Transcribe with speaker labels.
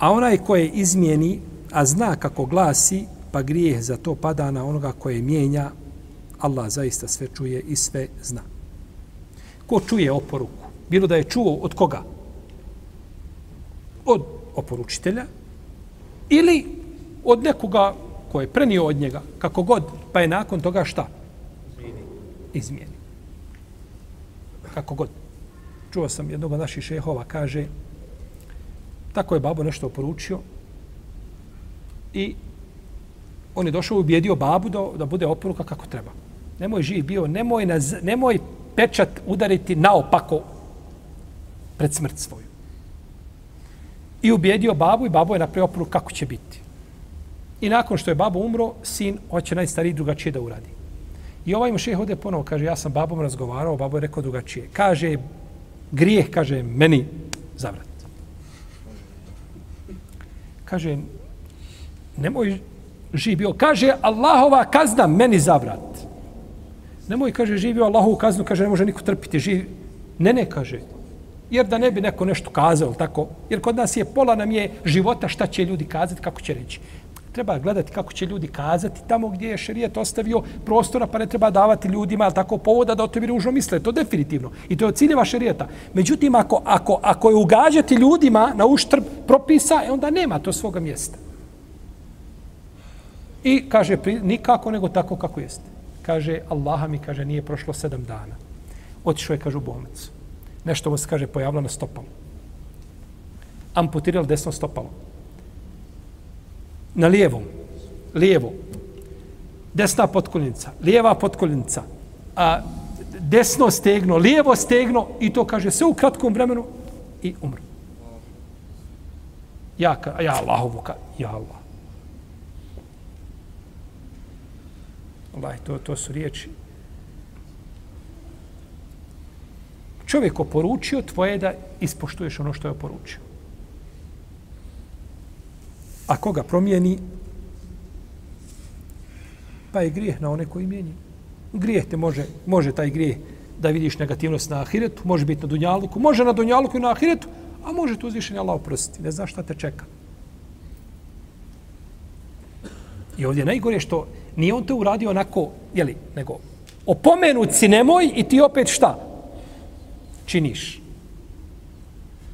Speaker 1: A onaj koje izmijeni, a zna kako glasi, pa grijeh za to pada na onoga koje mijenja, Allah zaista sve čuje i sve zna. Ko čuje oporuku? Bilo da je čuo od koga? Od oporučitelja ili od nekoga ko je prenio od njega, kako god, pa je nakon toga šta? Izmijeni. Kako god. Čuo sam jednog od naših šehova, kaže, tako je babo nešto oporučio i on je došao i ubjedio babu da, da bude oporuka kako treba. Nemoj živ bio, nemoj, na, nemoj pečat udariti naopako pred smrt svoju. I ubjedio babu i babo je napravio oporuku kako će biti. I nakon što je babo umro, sin hoće najstariji drugačije da uradi. I ovaj mušeh ode ponovo, kaže, ja sam babom razgovarao, babo je rekao drugačije. Kaže, grijeh, kaže, meni zavrat. Kaže, nemoj živio. Kaže, Allahova kazna meni zabrat. Nemoj, kaže, živio Allahovu kaznu, kaže, ne može niko trpiti. Živi. Ne, ne, kaže. Jer da ne bi neko nešto kazao, tako. Jer kod nas je pola nam je života šta će ljudi kazati, kako će reći. Treba gledati kako će ljudi kazati tamo gdje je šerijet ostavio prostora, pa ne treba davati ljudima tako povoda da o tebi ružno misle. To definitivno. I to je od ciljeva šerijeta. Međutim, ako, ako, ako je ugađati ljudima na uštrb propisa, e onda nema to svoga mjesta. I kaže, nikako nego tako kako jeste. Kaže, Allaha mi kaže, nije prošlo sedam dana. Otišao je, kaže, u bolnicu. Nešto mu se, kaže, pojavilo na stopalu. Amputirali desno stopalo na lijevom, lijevo, desna potkoljenica, lijeva potkoljenica, a desno stegno, lijevo stegno i to kaže sve u kratkom vremenu i umre. Ja, ka, ja Allahovu, ka, ja Allah. Allah, to, to su riječi. Čovjek oporučio, tvoje da ispoštuješ ono što je oporučio. A koga promijeni, pa je grijeh na one koji mijenji. Grijeh te može, može taj grijeh da vidiš negativnost na ahiretu, može biti na dunjaluku, može na dunjaluku i na ahiretu, a može tu uzvišenje Allah oprostiti. Ne znaš šta te čeka. I ovdje najgore što nije on to uradio onako, jeli, nego opomenut si nemoj i ti opet šta? Činiš.